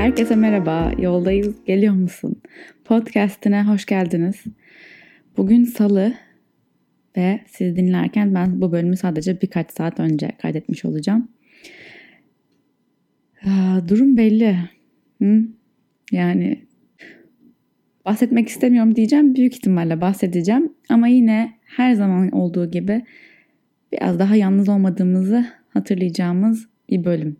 Herkese merhaba, yoldayız, geliyor musun? Podcast'ine hoş geldiniz. Bugün salı ve siz dinlerken ben bu bölümü sadece birkaç saat önce kaydetmiş olacağım. Durum belli. Yani bahsetmek istemiyorum diyeceğim. Büyük ihtimalle bahsedeceğim. Ama yine her zaman olduğu gibi biraz daha yalnız olmadığımızı hatırlayacağımız bir bölüm.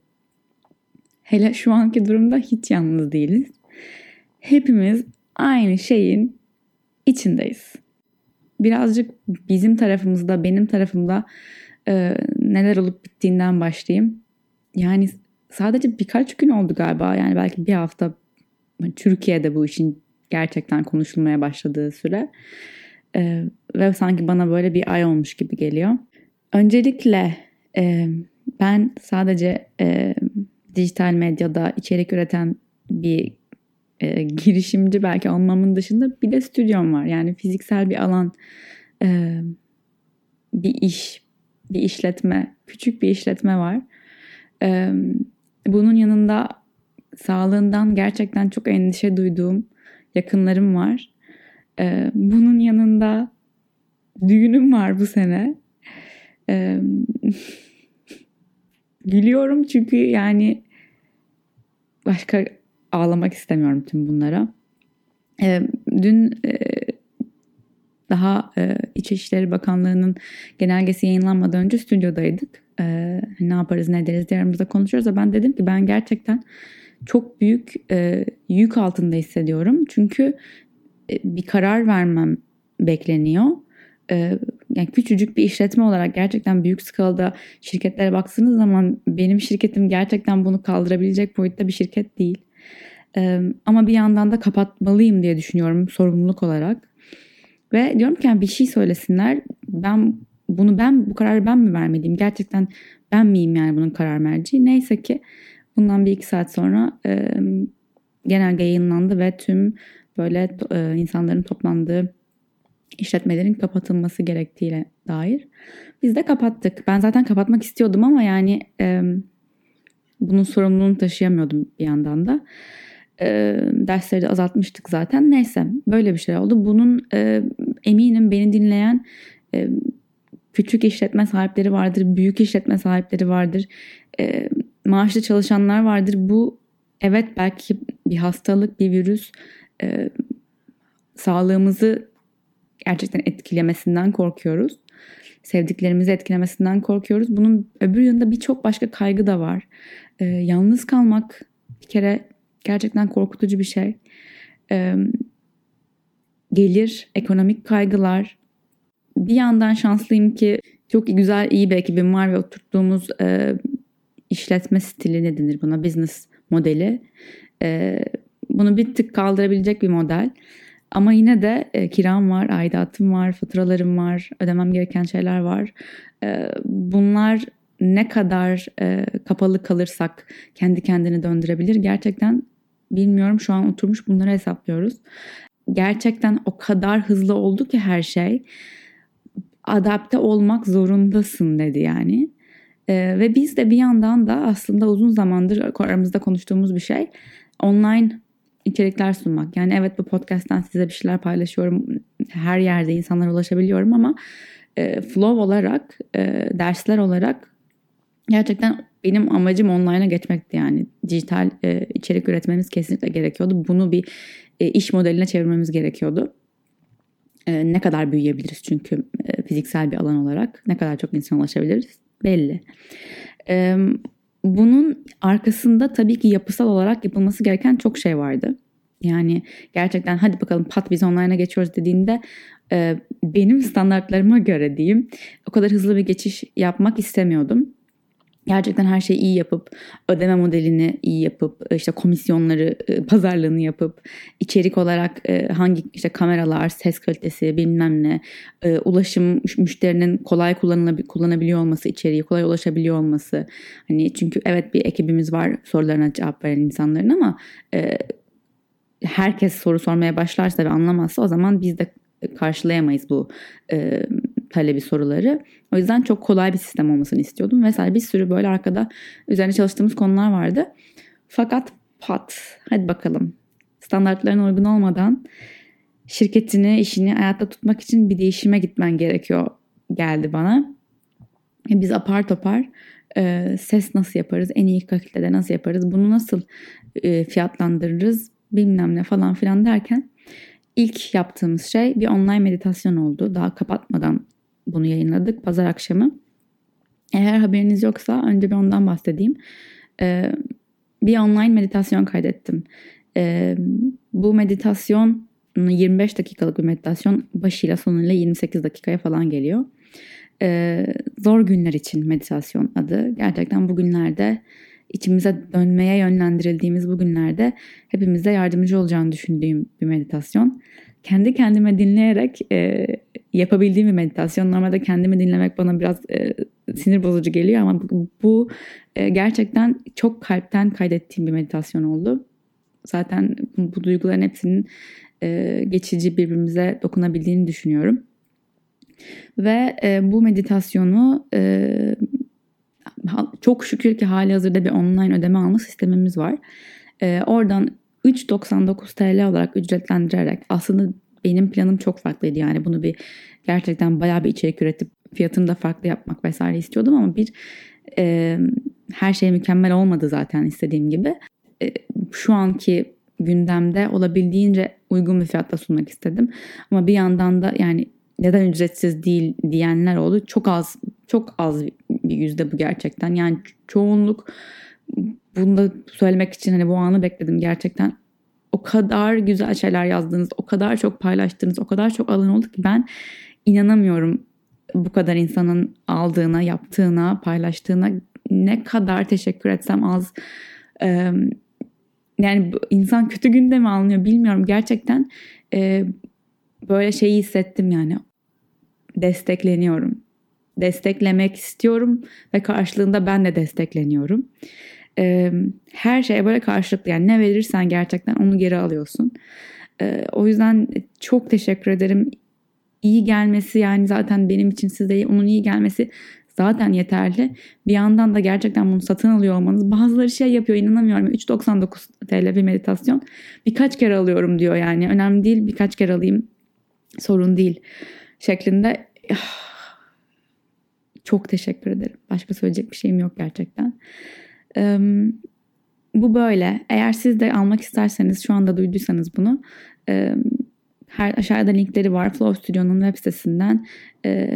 Hele şu anki durumda hiç yalnız değiliz. Hepimiz aynı şeyin içindeyiz. Birazcık bizim tarafımızda, benim tarafımda e, neler olup bittiğinden başlayayım. Yani sadece birkaç gün oldu galiba. Yani belki bir hafta Türkiye'de bu işin gerçekten konuşulmaya başladığı süre. E, ve sanki bana böyle bir ay olmuş gibi geliyor. Öncelikle e, ben sadece e, dijital medyada içerik üreten bir e, girişimci belki olmamın dışında bir de stüdyom var. Yani fiziksel bir alan, e, bir iş, bir işletme, küçük bir işletme var. E, bunun yanında sağlığından gerçekten çok endişe duyduğum yakınlarım var. E, bunun yanında düğünüm var bu sene. E, gülüyorum çünkü yani başka ağlamak istemiyorum tüm bunlara. E, dün e, daha e, İçişleri Bakanlığı'nın genelgesi yayınlanmadan önce stüdyodaydık. E, ne yaparız ne ederiz diye aramızda konuşuyoruz da ben dedim ki ben gerçekten çok büyük e, yük altında hissediyorum. Çünkü e, bir karar vermem bekleniyor. E, yani küçücük bir işletme olarak gerçekten büyük skalada şirketlere baktığınız zaman benim şirketim gerçekten bunu kaldırabilecek boyutta bir şirket değil. E, ama bir yandan da kapatmalıyım diye düşünüyorum sorumluluk olarak. Ve diyorum ki yani bir şey söylesinler. Ben bunu ben bu kararı ben mi vermeliyim? Gerçekten ben miyim yani bunun karar merci? Neyse ki bundan bir iki saat sonra e, genelge yayınlandı ve tüm böyle e, insanların toplandığı işletmelerin kapatılması gerektiğine dair. Biz de kapattık. Ben zaten kapatmak istiyordum ama yani e, bunun sorumluluğunu taşıyamıyordum bir yandan da. E, dersleri de azaltmıştık zaten. Neyse böyle bir şey oldu. Bunun e, eminim beni dinleyen e, küçük işletme sahipleri vardır, büyük işletme sahipleri vardır, e, maaşlı çalışanlar vardır. Bu evet belki bir hastalık, bir virüs e, sağlığımızı gerçekten etkilemesinden korkuyoruz. Sevdiklerimizi etkilemesinden korkuyoruz. Bunun öbür yanında birçok başka kaygı da var. Ee, yalnız kalmak bir kere gerçekten korkutucu bir şey. Ee, gelir, ekonomik kaygılar. Bir yandan şanslıyım ki çok güzel, iyi bir ekibim var ve oturttuğumuz e, işletme stili ne denir buna? Business modeli. E, bunu bir tık kaldırabilecek bir model. Ama yine de e, kiram var, aidatım var, faturalarım var, ödemem gereken şeyler var. E, bunlar ne kadar e, kapalı kalırsak kendi kendini döndürebilir gerçekten bilmiyorum. Şu an oturmuş bunları hesaplıyoruz. Gerçekten o kadar hızlı oldu ki her şey. Adapte olmak zorundasın dedi yani. E, ve biz de bir yandan da aslında uzun zamandır aramızda konuştuğumuz bir şey online içerikler sunmak. Yani evet bu podcast'ten size bir şeyler paylaşıyorum. Her yerde insanlara ulaşabiliyorum ama e, flow olarak, e, dersler olarak gerçekten benim amacım online'a geçmekti yani. Dijital e, içerik üretmemiz kesinlikle gerekiyordu. Bunu bir e, iş modeline çevirmemiz gerekiyordu. E, ne kadar büyüyebiliriz çünkü e, fiziksel bir alan olarak ne kadar çok insan ulaşabiliriz belli. E, bunun arkasında tabii ki yapısal olarak yapılması gereken çok şey vardı. Yani gerçekten hadi bakalım pat biz online'a geçiyoruz dediğinde benim standartlarıma göre diyeyim o kadar hızlı bir geçiş yapmak istemiyordum gerçekten her şeyi iyi yapıp ödeme modelini iyi yapıp işte komisyonları e, pazarlığını yapıp içerik olarak e, hangi işte kameralar ses kalitesi bilmem ne e, ulaşım müşterinin kolay kullanabiliyor olması içeriği kolay ulaşabiliyor olması. Hani çünkü evet bir ekibimiz var sorularına cevap veren insanların ama herkes soru sormaya başlarsa ve anlamazsa o zaman biz de karşılayamayız bu talebi soruları. O yüzden çok kolay bir sistem olmasını istiyordum vesaire. Bir sürü böyle arkada üzerine çalıştığımız konular vardı. Fakat pat hadi bakalım standartlarına uygun olmadan şirketini, işini hayatta tutmak için bir değişime gitmen gerekiyor geldi bana. E, biz apar topar e, ses nasıl yaparız, en iyi kalitede nasıl yaparız, bunu nasıl e, fiyatlandırırız bilmem ne falan filan derken ilk yaptığımız şey bir online meditasyon oldu. Daha kapatmadan bunu yayınladık pazar akşamı. Eğer haberiniz yoksa önce bir ondan bahsedeyim. Ee, bir online meditasyon kaydettim. Ee, bu meditasyon 25 dakikalık bir meditasyon başıyla sonuyla 28 dakikaya falan geliyor. Ee, zor günler için meditasyon adı. Gerçekten bu günlerde içimize dönmeye yönlendirildiğimiz bu günlerde hepimize yardımcı olacağını düşündüğüm bir meditasyon. Kendi kendime dinleyerek e, yapabildiğim bir meditasyon. Normalde kendimi dinlemek bana biraz e, sinir bozucu geliyor ama bu, bu e, gerçekten çok kalpten kaydettiğim bir meditasyon oldu. Zaten bu, bu duyguların hepsinin e, geçici birbirimize dokunabildiğini düşünüyorum. Ve e, bu meditasyonu e, çok şükür ki hali hazırda bir online ödeme alma sistemimiz var. E, oradan 3.99 TL olarak ücretlendirerek aslında benim planım çok farklıydı yani bunu bir gerçekten bayağı bir içerik üretip fiyatını da farklı yapmak vesaire istiyordum ama bir e, her şey mükemmel olmadı zaten istediğim gibi. E, şu anki gündemde olabildiğince uygun bir fiyatla sunmak istedim. Ama bir yandan da yani neden ücretsiz değil diyenler oldu. Çok az çok az bir yüzde bu gerçekten. Yani çoğunluk bunu da söylemek için hani bu anı bekledim gerçekten. O kadar güzel şeyler yazdınız, o kadar çok paylaştınız, o kadar çok alan oldu ki ben inanamıyorum bu kadar insanın aldığına, yaptığına, paylaştığına ne kadar teşekkür etsem az. Yani insan kötü günde mi alınıyor bilmiyorum. Gerçekten böyle şeyi hissettim yani. Destekleniyorum. Desteklemek istiyorum ve karşılığında ben de destekleniyorum. E, her şeye böyle karşılıklı yani ne verirsen gerçekten onu geri alıyorsun. E, o yüzden çok teşekkür ederim. İyi gelmesi yani zaten benim için size onun iyi gelmesi zaten yeterli. Bir yandan da gerçekten bunu satın alıyor olmanız. Bazıları şey yapıyor inanamıyorum. 3.99 TL bir meditasyon. Birkaç kere alıyorum diyor yani. Önemli değil birkaç kere alayım. Sorun değil. Şeklinde çok teşekkür ederim. Başka söyleyecek bir şeyim yok gerçekten. Bu böyle. Eğer siz de almak isterseniz şu anda duyduysanız bunu her aşağıda linkleri var. Flow Studio'nun web sitesinden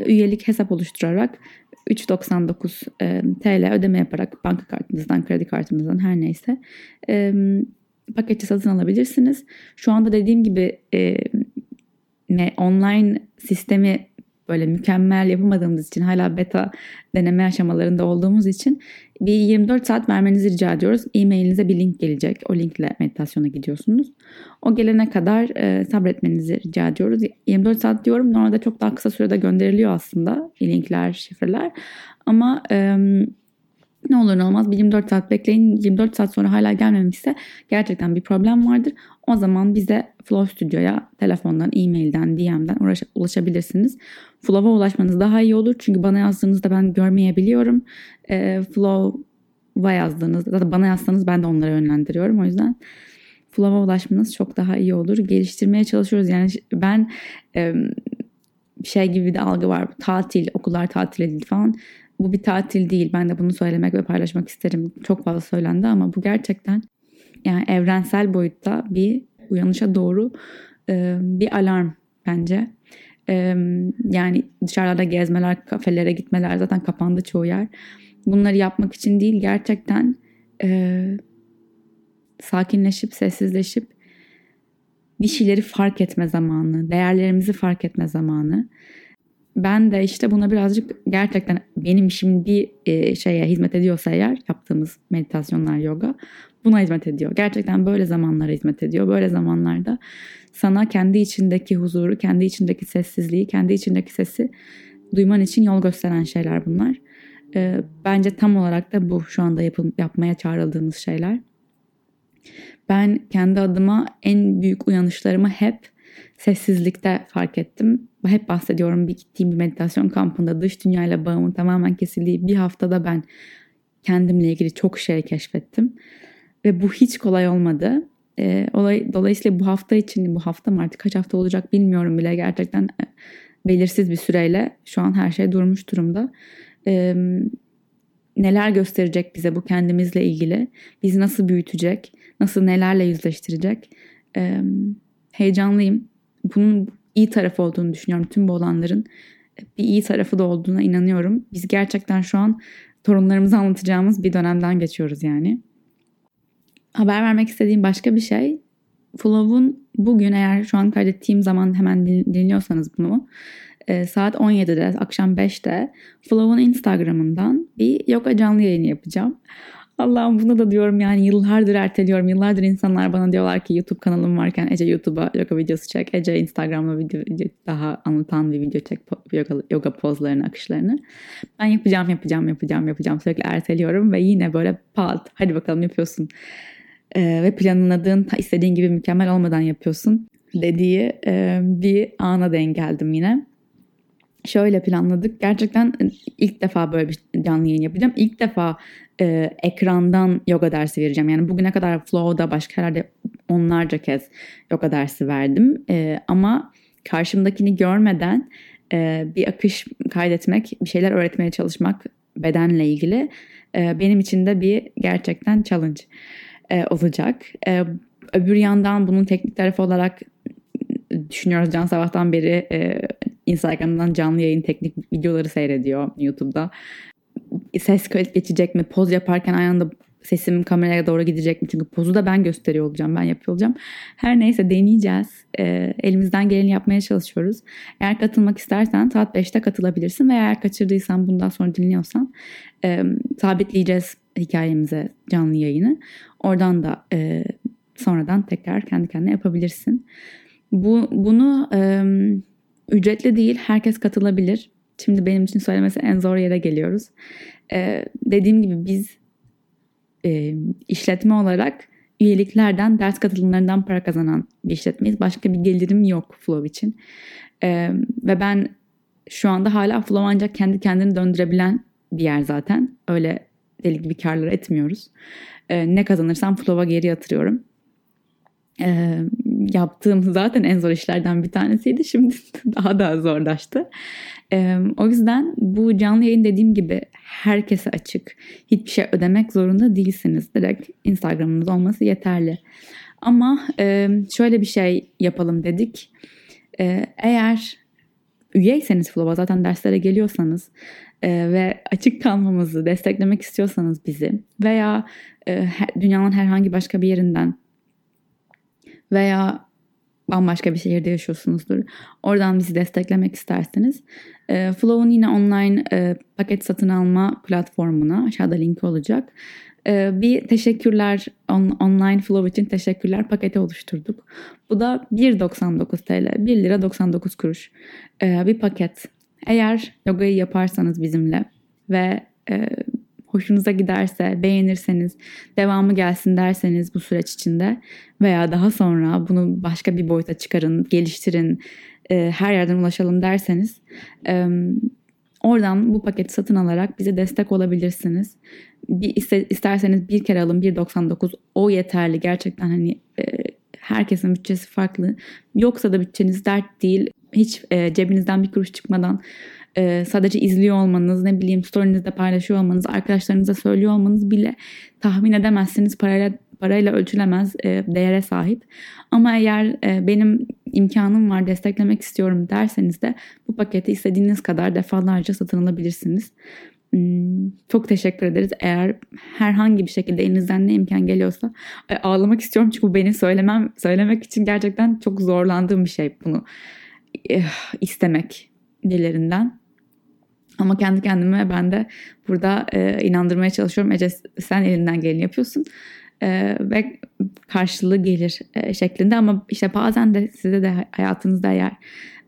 üyelik hesap oluşturarak 3.99 e, TL ödeme yaparak banka kartınızdan, kredi kartınızdan her neyse e, paketi satın alabilirsiniz. Şu anda dediğim gibi e, online sistemi böyle mükemmel yapamadığımız için hala beta deneme aşamalarında olduğumuz için bir 24 saat vermenizi rica ediyoruz. E-mailinize bir link gelecek. O linkle meditasyona gidiyorsunuz. O gelene kadar e, sabretmenizi rica ediyoruz. 24 saat diyorum. Normalde çok daha kısa sürede gönderiliyor aslında linkler, şifreler. Ama e, ne olur ne olmaz bir 24 saat bekleyin. 24 saat sonra hala gelmemişse gerçekten bir problem vardır. O zaman bize Flow Studio'ya telefondan, e-mailden, DM'den ulaşabilirsiniz. Flow'a ulaşmanız daha iyi olur. Çünkü bana yazdığınızda ben görmeyebiliyorum. E, Flow'a yazdığınız, zaten bana yazsanız ben de onlara yönlendiriyorum. O yüzden Flow'a ulaşmanız çok daha iyi olur. Geliştirmeye çalışıyoruz. Yani ben e, şey gibi bir de algı var. Tatil, okullar tatil edildi falan. Bu bir tatil değil. Ben de bunu söylemek ve paylaşmak isterim. Çok fazla söylendi ama bu gerçekten yani evrensel boyutta bir uyanışa doğru e, bir alarm bence. E, yani dışarıda gezmeler, kafelere gitmeler zaten kapandı çoğu yer. Bunları yapmak için değil gerçekten e, sakinleşip, sessizleşip bir şeyleri fark etme zamanı, değerlerimizi fark etme zamanı ben de işte buna birazcık gerçekten benim işim bir e, şeye hizmet ediyorsa eğer yaptığımız meditasyonlar, yoga buna hizmet ediyor. Gerçekten böyle zamanlara hizmet ediyor. Böyle zamanlarda sana kendi içindeki huzuru, kendi içindeki sessizliği, kendi içindeki sesi duyman için yol gösteren şeyler bunlar. E, bence tam olarak da bu şu anda yapıl, yapmaya çağrıldığımız şeyler. Ben kendi adıma en büyük uyanışlarımı hep sessizlikte fark ettim. Hep bahsediyorum bir gittiğim bir meditasyon kampında dış dünyayla bağımın tamamen kesildiği bir haftada ben kendimle ilgili çok şey keşfettim. Ve bu hiç kolay olmadı. E, olay, dolayısıyla bu hafta için, bu hafta mı artık kaç hafta olacak bilmiyorum bile gerçekten e, belirsiz bir süreyle şu an her şey durmuş durumda. E, neler gösterecek bize bu kendimizle ilgili? Bizi nasıl büyütecek? Nasıl nelerle yüzleştirecek? E, heyecanlıyım. Bunun iyi tarafı olduğunu düşünüyorum. Tüm bu olanların bir iyi tarafı da olduğuna inanıyorum. Biz gerçekten şu an torunlarımıza anlatacağımız bir dönemden geçiyoruz yani. Haber vermek istediğim başka bir şey. Flow'un bugün eğer şu an kaydettiğim zaman hemen dinliyorsanız bunu e, saat 17'de akşam 5'te Flow'un Instagram'ından bir yoga canlı yayını yapacağım. Allah'ım bunu da diyorum yani yıllardır erteliyorum. Yıllardır insanlar bana diyorlar ki YouTube kanalım varken Ece YouTube'a yoga videosu çek. Ece Instagram'a video, daha anlatan bir video çek yoga, yoga pozlarını, akışlarını. Ben yapacağım, yapacağım, yapacağım, yapacağım. Sürekli erteliyorum ve yine böyle pat hadi bakalım yapıyorsun. Ee, ve planladığın istediğin gibi mükemmel olmadan yapıyorsun dediği e, bir ana denk geldim yine şöyle planladık. Gerçekten ilk defa böyle bir canlı yayın yapacağım. İlk defa e, ekrandan yoga dersi vereceğim. Yani bugüne kadar Flow'da başka yerde onlarca kez yoga dersi verdim. E, ama karşımdakini görmeden e, bir akış kaydetmek, bir şeyler öğretmeye çalışmak bedenle ilgili e, benim için de bir gerçekten challenge e, olacak. E, öbür yandan bunun teknik tarafı olarak düşünüyoruz. Can sabahtan beri e, Instagram'dan canlı yayın teknik videoları seyrediyor YouTube'da. Ses kayıt geçecek mi? Poz yaparken aynı anda sesim kameraya doğru gidecek mi? Çünkü pozu da ben gösteriyor olacağım, ben yapıyor olacağım. Her neyse deneyeceğiz. E, elimizden geleni yapmaya çalışıyoruz. Eğer katılmak istersen saat 5'te katılabilirsin veya eğer kaçırdıysan bundan sonra dinliyorsan e, sabitleyeceğiz hikayemize canlı yayını. Oradan da e, sonradan tekrar kendi kendine yapabilirsin. Bu bunu e, ücretli değil, herkes katılabilir. Şimdi benim için söylemesi en zor yere geliyoruz. E, dediğim gibi biz e, işletme olarak üyeliklerden, ders katılımlarından para kazanan bir işletmeyiz. Başka bir gelirim yok Flow için. E, ve ben şu anda hala Flow ancak kendi kendini döndürebilen bir yer zaten. Öyle deli gibi karlar etmiyoruz. E, ne kazanırsam Flow'a geri yatırıyorum e, yaptığım zaten en zor işlerden bir tanesiydi. Şimdi daha da zorlaştı. O yüzden bu canlı yayın dediğim gibi herkese açık. Hiçbir şey ödemek zorunda değilsiniz. Direkt Instagram'ınız olması yeterli. Ama şöyle bir şey yapalım dedik. Eğer üyeyseniz Flow'a zaten derslere geliyorsanız ve açık kalmamızı desteklemek istiyorsanız bizi veya dünyanın herhangi başka bir yerinden veya bambaşka bir şehirde yaşıyorsunuzdur. Oradan bizi desteklemek isterseniz e, Flow'un yine online e, paket satın alma platformuna aşağıda linki olacak. E, bir teşekkürler on, online Flow için teşekkürler paketi oluşturduk. Bu da 1.99 TL 1 lira 99 kuruş e, bir paket. Eğer yogayı yaparsanız bizimle ve e, hoşunuza giderse, beğenirseniz, devamı gelsin derseniz bu süreç içinde veya daha sonra bunu başka bir boyuta çıkarın, geliştirin, e, her yerden ulaşalım derseniz e, oradan bu paketi satın alarak bize destek olabilirsiniz. Bir, isterseniz bir kere alın 1.99 o yeterli gerçekten hani e, herkesin bütçesi farklı. Yoksa da bütçeniz dert değil. Hiç e, cebinizden bir kuruş çıkmadan e, sadece izliyor olmanız, ne bileyim story'nizde paylaşıyor olmanız, arkadaşlarınıza söylüyor olmanız bile tahmin edemezsiniz parayla parayla ölçülemez e, değere sahip. Ama eğer e, benim imkanım var desteklemek istiyorum derseniz de bu paketi istediğiniz kadar defalarca satın alabilirsiniz. Hmm, çok teşekkür ederiz. Eğer herhangi bir şekilde elinizden ne imkan geliyorsa ağlamak istiyorum çünkü bu benim söylemem söylemek için gerçekten çok zorlandığım bir şey bunu eh, istemek dilerinden. Ama kendi kendime ben de burada e, inandırmaya çalışıyorum. Ece sen elinden geleni yapıyorsun e, ve karşılığı gelir e, şeklinde. Ama işte bazen de size de hayatınızda eğer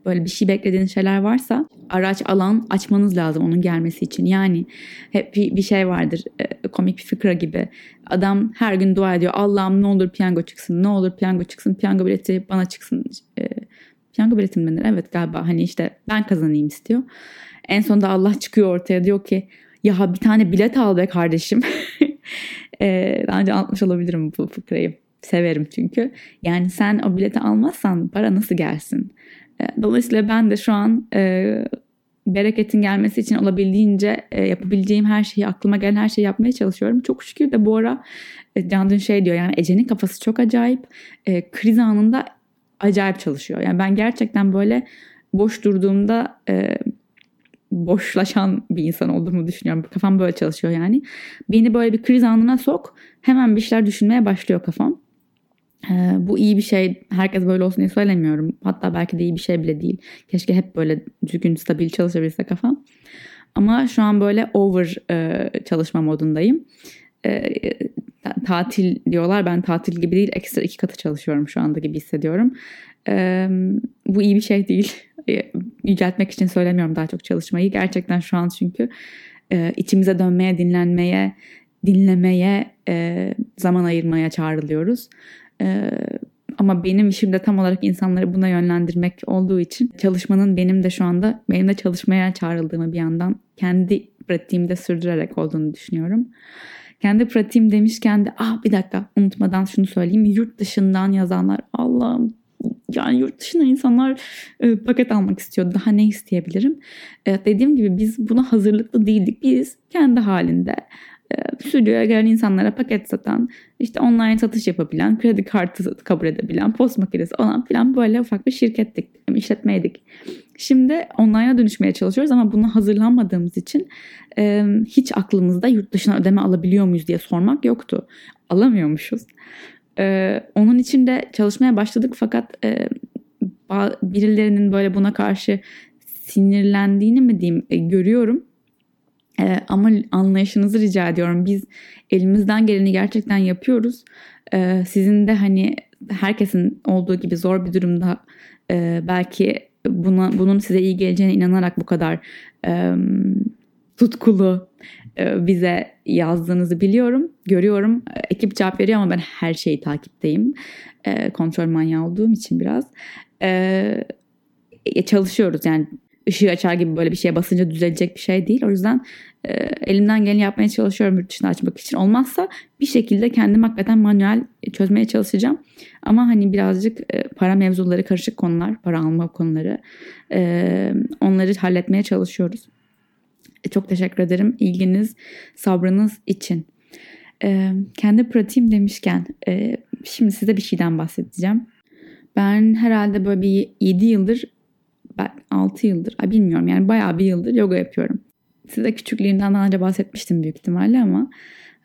böyle bir şey beklediğiniz şeyler varsa araç alan açmanız lazım onun gelmesi için. Yani hep bir, bir şey vardır e, komik bir fıkra gibi. Adam her gün dua ediyor. Allah'ım ne olur piyango çıksın, ne olur piyango çıksın, piyango bileti bana çıksın. E, piyango bileti mi denir? Evet galiba hani işte ben kazanayım istiyor. En sonunda Allah çıkıyor ortaya diyor ki ya bir tane bilet al be kardeşim. Ee, daha önce anlatmış olabilirim bu fıkrayı. Severim çünkü. Yani sen o bileti almazsan para nasıl gelsin? Ee, dolayısıyla ben de şu an e, bereketin gelmesi için olabildiğince e, yapabileceğim her şeyi, aklıma gelen her şeyi yapmaya çalışıyorum. Çok şükür de bu ara e, Can şey diyor yani Ece'nin kafası çok acayip. E, kriz anında acayip çalışıyor. Yani ben gerçekten böyle boş durduğumda e, boşlaşan bir insan olduğumu düşünüyorum. Kafam böyle çalışıyor yani. Beni böyle bir kriz anına sok. Hemen bir şeyler düşünmeye başlıyor kafam. Ee, bu iyi bir şey. Herkes böyle olsun diye söylemiyorum. Hatta belki de iyi bir şey bile değil. Keşke hep böyle düzgün, stabil çalışabilse kafam. Ama şu an böyle over e, çalışma modundayım. E, tatil diyorlar. Ben tatil gibi değil ekstra iki katı çalışıyorum şu anda gibi hissediyorum. E, bu iyi bir şey değil. E, yüceltmek için söylemiyorum daha çok çalışmayı. Gerçekten şu an çünkü e, içimize dönmeye, dinlenmeye, dinlemeye, e, zaman ayırmaya çağrılıyoruz. E, ama benim işim de tam olarak insanları buna yönlendirmek olduğu için çalışmanın benim de şu anda benim de çalışmaya çağrıldığımı bir yandan kendi pratiğimde sürdürerek olduğunu düşünüyorum. Kendi pratiğim demişken de ah bir dakika unutmadan şunu söyleyeyim. Yurt dışından yazanlar Allah'ım yani yurt dışında insanlar e, paket almak istiyor. Daha ne isteyebilirim? E, dediğim gibi biz buna hazırlıklı değildik. Biz kendi halinde e, stüdyoya gelen insanlara paket satan, işte online satış yapabilen, kredi kartı kabul edebilen, post makinesi olan filan böyle ufak bir şirkettik, işletmeydik. Şimdi online'a dönüşmeye çalışıyoruz ama buna hazırlanmadığımız için e, hiç aklımızda yurt dışına ödeme alabiliyor muyuz diye sormak yoktu. Alamıyormuşuz. E, onun için de çalışmaya başladık fakat e, birilerinin böyle buna karşı sinirlendiğini mi diyeyim e, görüyorum. E, ama anlayışınızı rica ediyorum. Biz elimizden geleni gerçekten yapıyoruz. E, sizin de hani herkesin olduğu gibi zor bir durumda e, belki buna bunun size iyi geleceğine inanarak bu kadar e, tutkulu bize yazdığınızı biliyorum, görüyorum. Ekip cevap veriyor ama ben her şeyi takipteyim. E, kontrol manyağı olduğum için biraz. E, çalışıyoruz yani ışığı açar gibi böyle bir şeye basınca düzelecek bir şey değil. O yüzden e, elimden geleni yapmaya çalışıyorum yurt dışına açmak için. Olmazsa bir şekilde kendim hakikaten manuel çözmeye çalışacağım. Ama hani birazcık e, para mevzuları karışık konular, para alma konuları. E, onları halletmeye çalışıyoruz. E, çok teşekkür ederim ilginiz, sabrınız için. E, kendi pratiğim demişken e, şimdi size bir şeyden bahsedeceğim. Ben herhalde böyle bir 7 yıldır ben 6 yıldır bilmiyorum yani bayağı bir yıldır yoga yapıyorum. Size küçüklüğümden daha önce bahsetmiştim büyük ihtimalle ama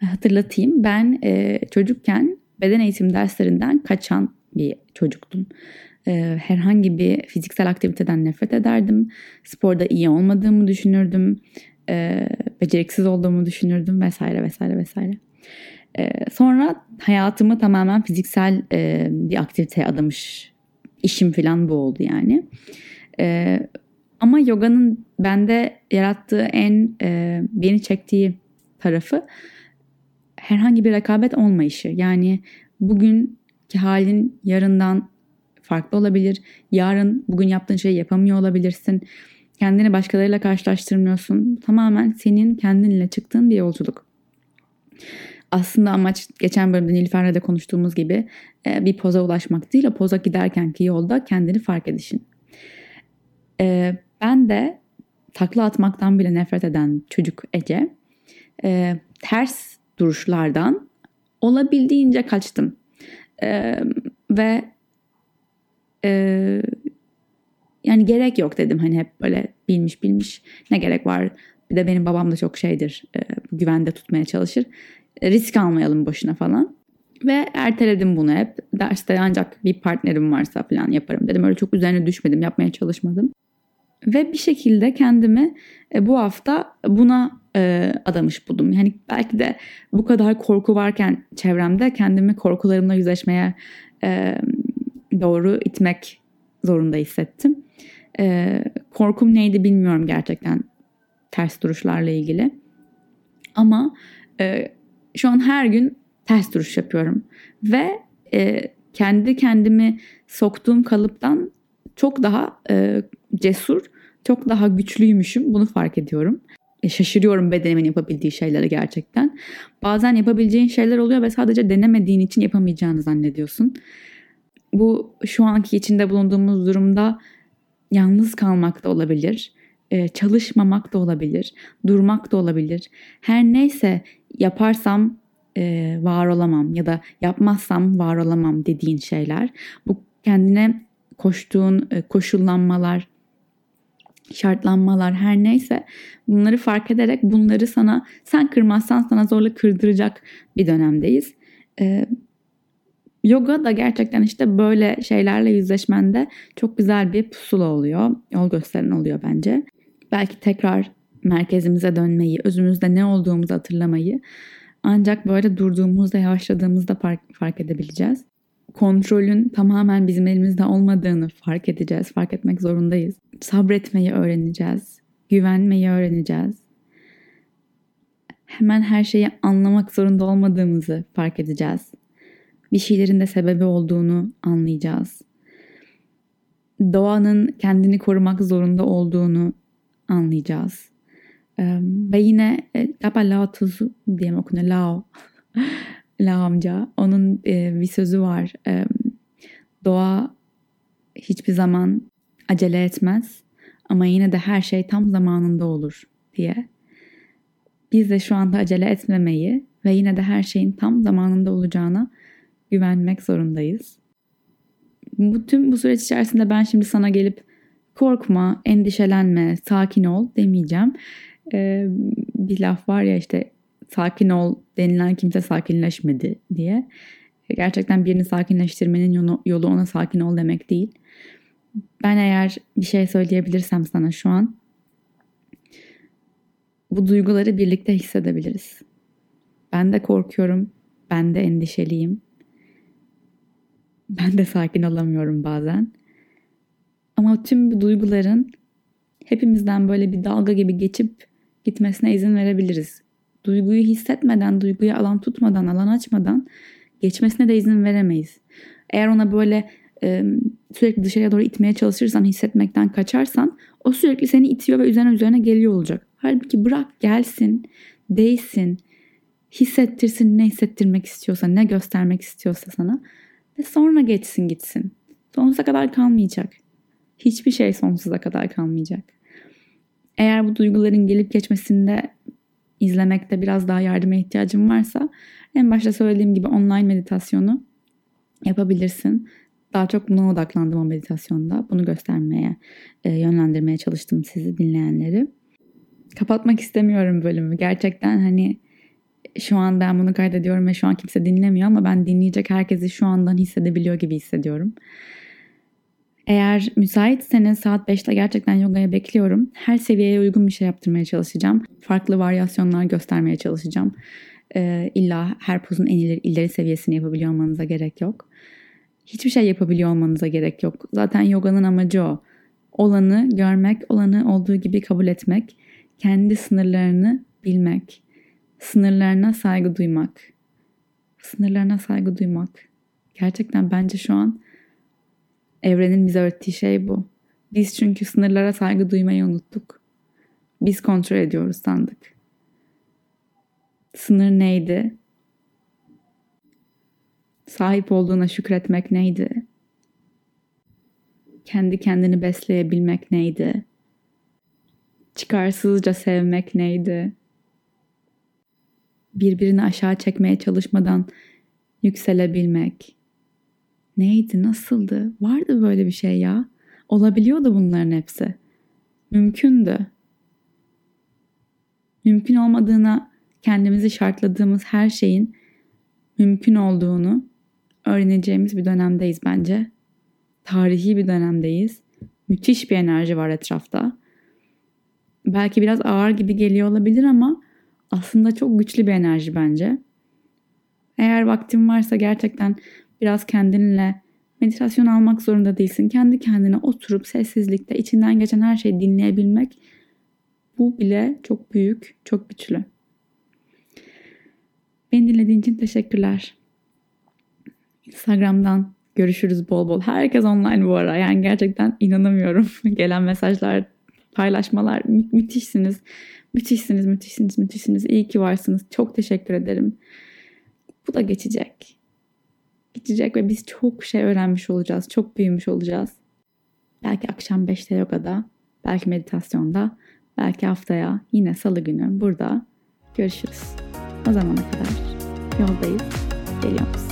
hatırlatayım. Ben e, çocukken beden eğitim derslerinden kaçan bir çocuktum. E, herhangi bir fiziksel aktiviteden nefret ederdim. Sporda iyi olmadığımı düşünürdüm. E, beceriksiz olduğumu düşünürdüm vesaire vesaire vesaire. E, sonra hayatımı tamamen fiziksel e, bir aktiviteye adamış işim falan bu oldu yani. E, ama yoganın bende yarattığı en e, beni çektiği tarafı herhangi bir rekabet olmayışı. Yani bugünkü halin yarından farklı olabilir. Yarın bugün yaptığın şeyi yapamıyor olabilirsin. Kendini başkalarıyla karşılaştırmıyorsun. Tamamen senin kendinle çıktığın bir yolculuk. Aslında amaç geçen bölümde Nilüfer'le de konuştuğumuz gibi e, bir poza ulaşmak değil, o poza giderkenki yolda kendini fark edişin. E, ben de takla atmaktan bile nefret eden çocuk Ece e, ters duruşlardan olabildiğince kaçtım. Ve yani gerek yok dedim hani hep böyle bilmiş bilmiş ne gerek var. Bir de benim babam da çok şeydir güvende tutmaya çalışır. Risk almayalım boşuna falan. Ve erteledim bunu hep. Derste ancak bir partnerim varsa falan yaparım dedim. Öyle çok üzerine düşmedim, yapmaya çalışmadım. Ve bir şekilde kendimi e, bu hafta buna e, adamış buldum. Yani belki de bu kadar korku varken çevremde kendimi korkularımla yüzleşmeye e, doğru itmek zorunda hissettim. korkum neydi bilmiyorum gerçekten ters duruşlarla ilgili. Ama şu an her gün ters duruş yapıyorum. Ve kendi kendimi soktuğum kalıptan çok daha e, cesur, çok daha güçlüymüşüm. Bunu fark ediyorum. e, şaşırıyorum bedenimin yapabildiği şeylere gerçekten. Bazen yapabileceğin şeyler oluyor ve sadece denemediğin için yapamayacağını zannediyorsun. Bu şu anki içinde bulunduğumuz durumda yalnız kalmak da olabilir, e, çalışmamak da olabilir, durmak da olabilir. Her neyse yaparsam e, var olamam ya da yapmazsam var olamam dediğin şeyler. Bu kendine koştuğun koşullanmalar, şartlanmalar her neyse bunları fark ederek bunları sana sen kırmazsan sana zorla kırdıracak bir dönemdeyiz. Yoga da gerçekten işte böyle şeylerle yüzleşmende çok güzel bir pusula oluyor. Yol gösteren oluyor bence. Belki tekrar merkezimize dönmeyi, özümüzde ne olduğumuzu hatırlamayı ancak böyle durduğumuzda, yavaşladığımızda fark edebileceğiz. Kontrolün tamamen bizim elimizde olmadığını fark edeceğiz, fark etmek zorundayız sabretmeyi öğreneceğiz. Güvenmeyi öğreneceğiz. Hemen her şeyi anlamak zorunda olmadığımızı fark edeceğiz. Bir şeylerin de sebebi olduğunu anlayacağız. Doğanın kendini korumak zorunda olduğunu anlayacağız. ve yine e, galiba Lao Tzu diye mi okunuyor? Lao. Lao amca. Onun e, bir sözü var. doğa hiçbir zaman acele etmez ama yine de her şey tam zamanında olur diye. Biz de şu anda acele etmemeyi ve yine de her şeyin tam zamanında olacağına güvenmek zorundayız. Bu tüm bu süreç içerisinde ben şimdi sana gelip korkma, endişelenme, sakin ol demeyeceğim. Ee, bir laf var ya işte sakin ol denilen kimse sakinleşmedi diye. Gerçekten birini sakinleştirmenin yolu, yolu ona sakin ol demek değil. Ben eğer bir şey söyleyebilirsem sana şu an bu duyguları birlikte hissedebiliriz. Ben de korkuyorum, ben de endişeliyim. Ben de sakin olamıyorum bazen. Ama tüm bu duyguların hepimizden böyle bir dalga gibi geçip gitmesine izin verebiliriz. Duyguyu hissetmeden, duyguya alan tutmadan, alan açmadan geçmesine de izin veremeyiz. Eğer ona böyle sürekli dışarıya doğru itmeye çalışırsan, hissetmekten kaçarsan o sürekli seni itiyor ve üzerine üzerine geliyor olacak. Halbuki bırak gelsin, değsin, hissettirsin ne hissettirmek istiyorsa, ne göstermek istiyorsa sana ve sonra geçsin gitsin. Sonsuza kadar kalmayacak. Hiçbir şey sonsuza kadar kalmayacak. Eğer bu duyguların gelip geçmesinde izlemekte biraz daha yardıma ihtiyacın varsa en başta söylediğim gibi online meditasyonu yapabilirsin. Daha çok buna odaklandım o meditasyonda. Bunu göstermeye, e, yönlendirmeye çalıştım sizi dinleyenleri. Kapatmak istemiyorum bölümü. Gerçekten hani şu an ben bunu kaydediyorum ve şu an kimse dinlemiyor ama ben dinleyecek herkesi şu andan hissedebiliyor gibi hissediyorum. Eğer müsaitseniz saat 5'te gerçekten yogaya bekliyorum. Her seviyeye uygun bir şey yaptırmaya çalışacağım. Farklı varyasyonlar göstermeye çalışacağım. Ee, illa her pozun en ileri, ileri seviyesini yapabiliyor olmanıza gerek yok hiçbir şey yapabiliyor olmanıza gerek yok. Zaten yoganın amacı o. Olanı görmek, olanı olduğu gibi kabul etmek, kendi sınırlarını bilmek, sınırlarına saygı duymak. Sınırlarına saygı duymak. Gerçekten bence şu an evrenin bize öğrettiği şey bu. Biz çünkü sınırlara saygı duymayı unuttuk. Biz kontrol ediyoruz sandık. Sınır neydi? Sahip olduğuna şükretmek neydi? Kendi kendini besleyebilmek neydi? Çıkarsızca sevmek neydi? Birbirini aşağı çekmeye çalışmadan yükselebilmek. Neydi, nasıldı? Vardı böyle bir şey ya. Olabiliyordu bunların hepsi. Mümkündü. Mümkün olmadığına kendimizi şartladığımız her şeyin mümkün olduğunu öğreneceğimiz bir dönemdeyiz bence. Tarihi bir dönemdeyiz. Müthiş bir enerji var etrafta. Belki biraz ağır gibi geliyor olabilir ama aslında çok güçlü bir enerji bence. Eğer vaktin varsa gerçekten biraz kendinle meditasyon almak zorunda değilsin. Kendi kendine oturup sessizlikte içinden geçen her şeyi dinleyebilmek bu bile çok büyük, çok güçlü. Beni dinlediğin için teşekkürler. Instagram'dan görüşürüz bol bol. Herkes online bu ara. Yani gerçekten inanamıyorum. Gelen mesajlar, paylaşmalar mü- müthişsiniz. Müthişsiniz, müthişsiniz, müthişsiniz. İyi ki varsınız. Çok teşekkür ederim. Bu da geçecek. Geçecek ve biz çok şey öğrenmiş olacağız. Çok büyümüş olacağız. Belki akşam 5'te yogada, belki meditasyonda, belki haftaya yine salı günü burada görüşürüz. O zamana kadar yoldayız. Geliyor musun?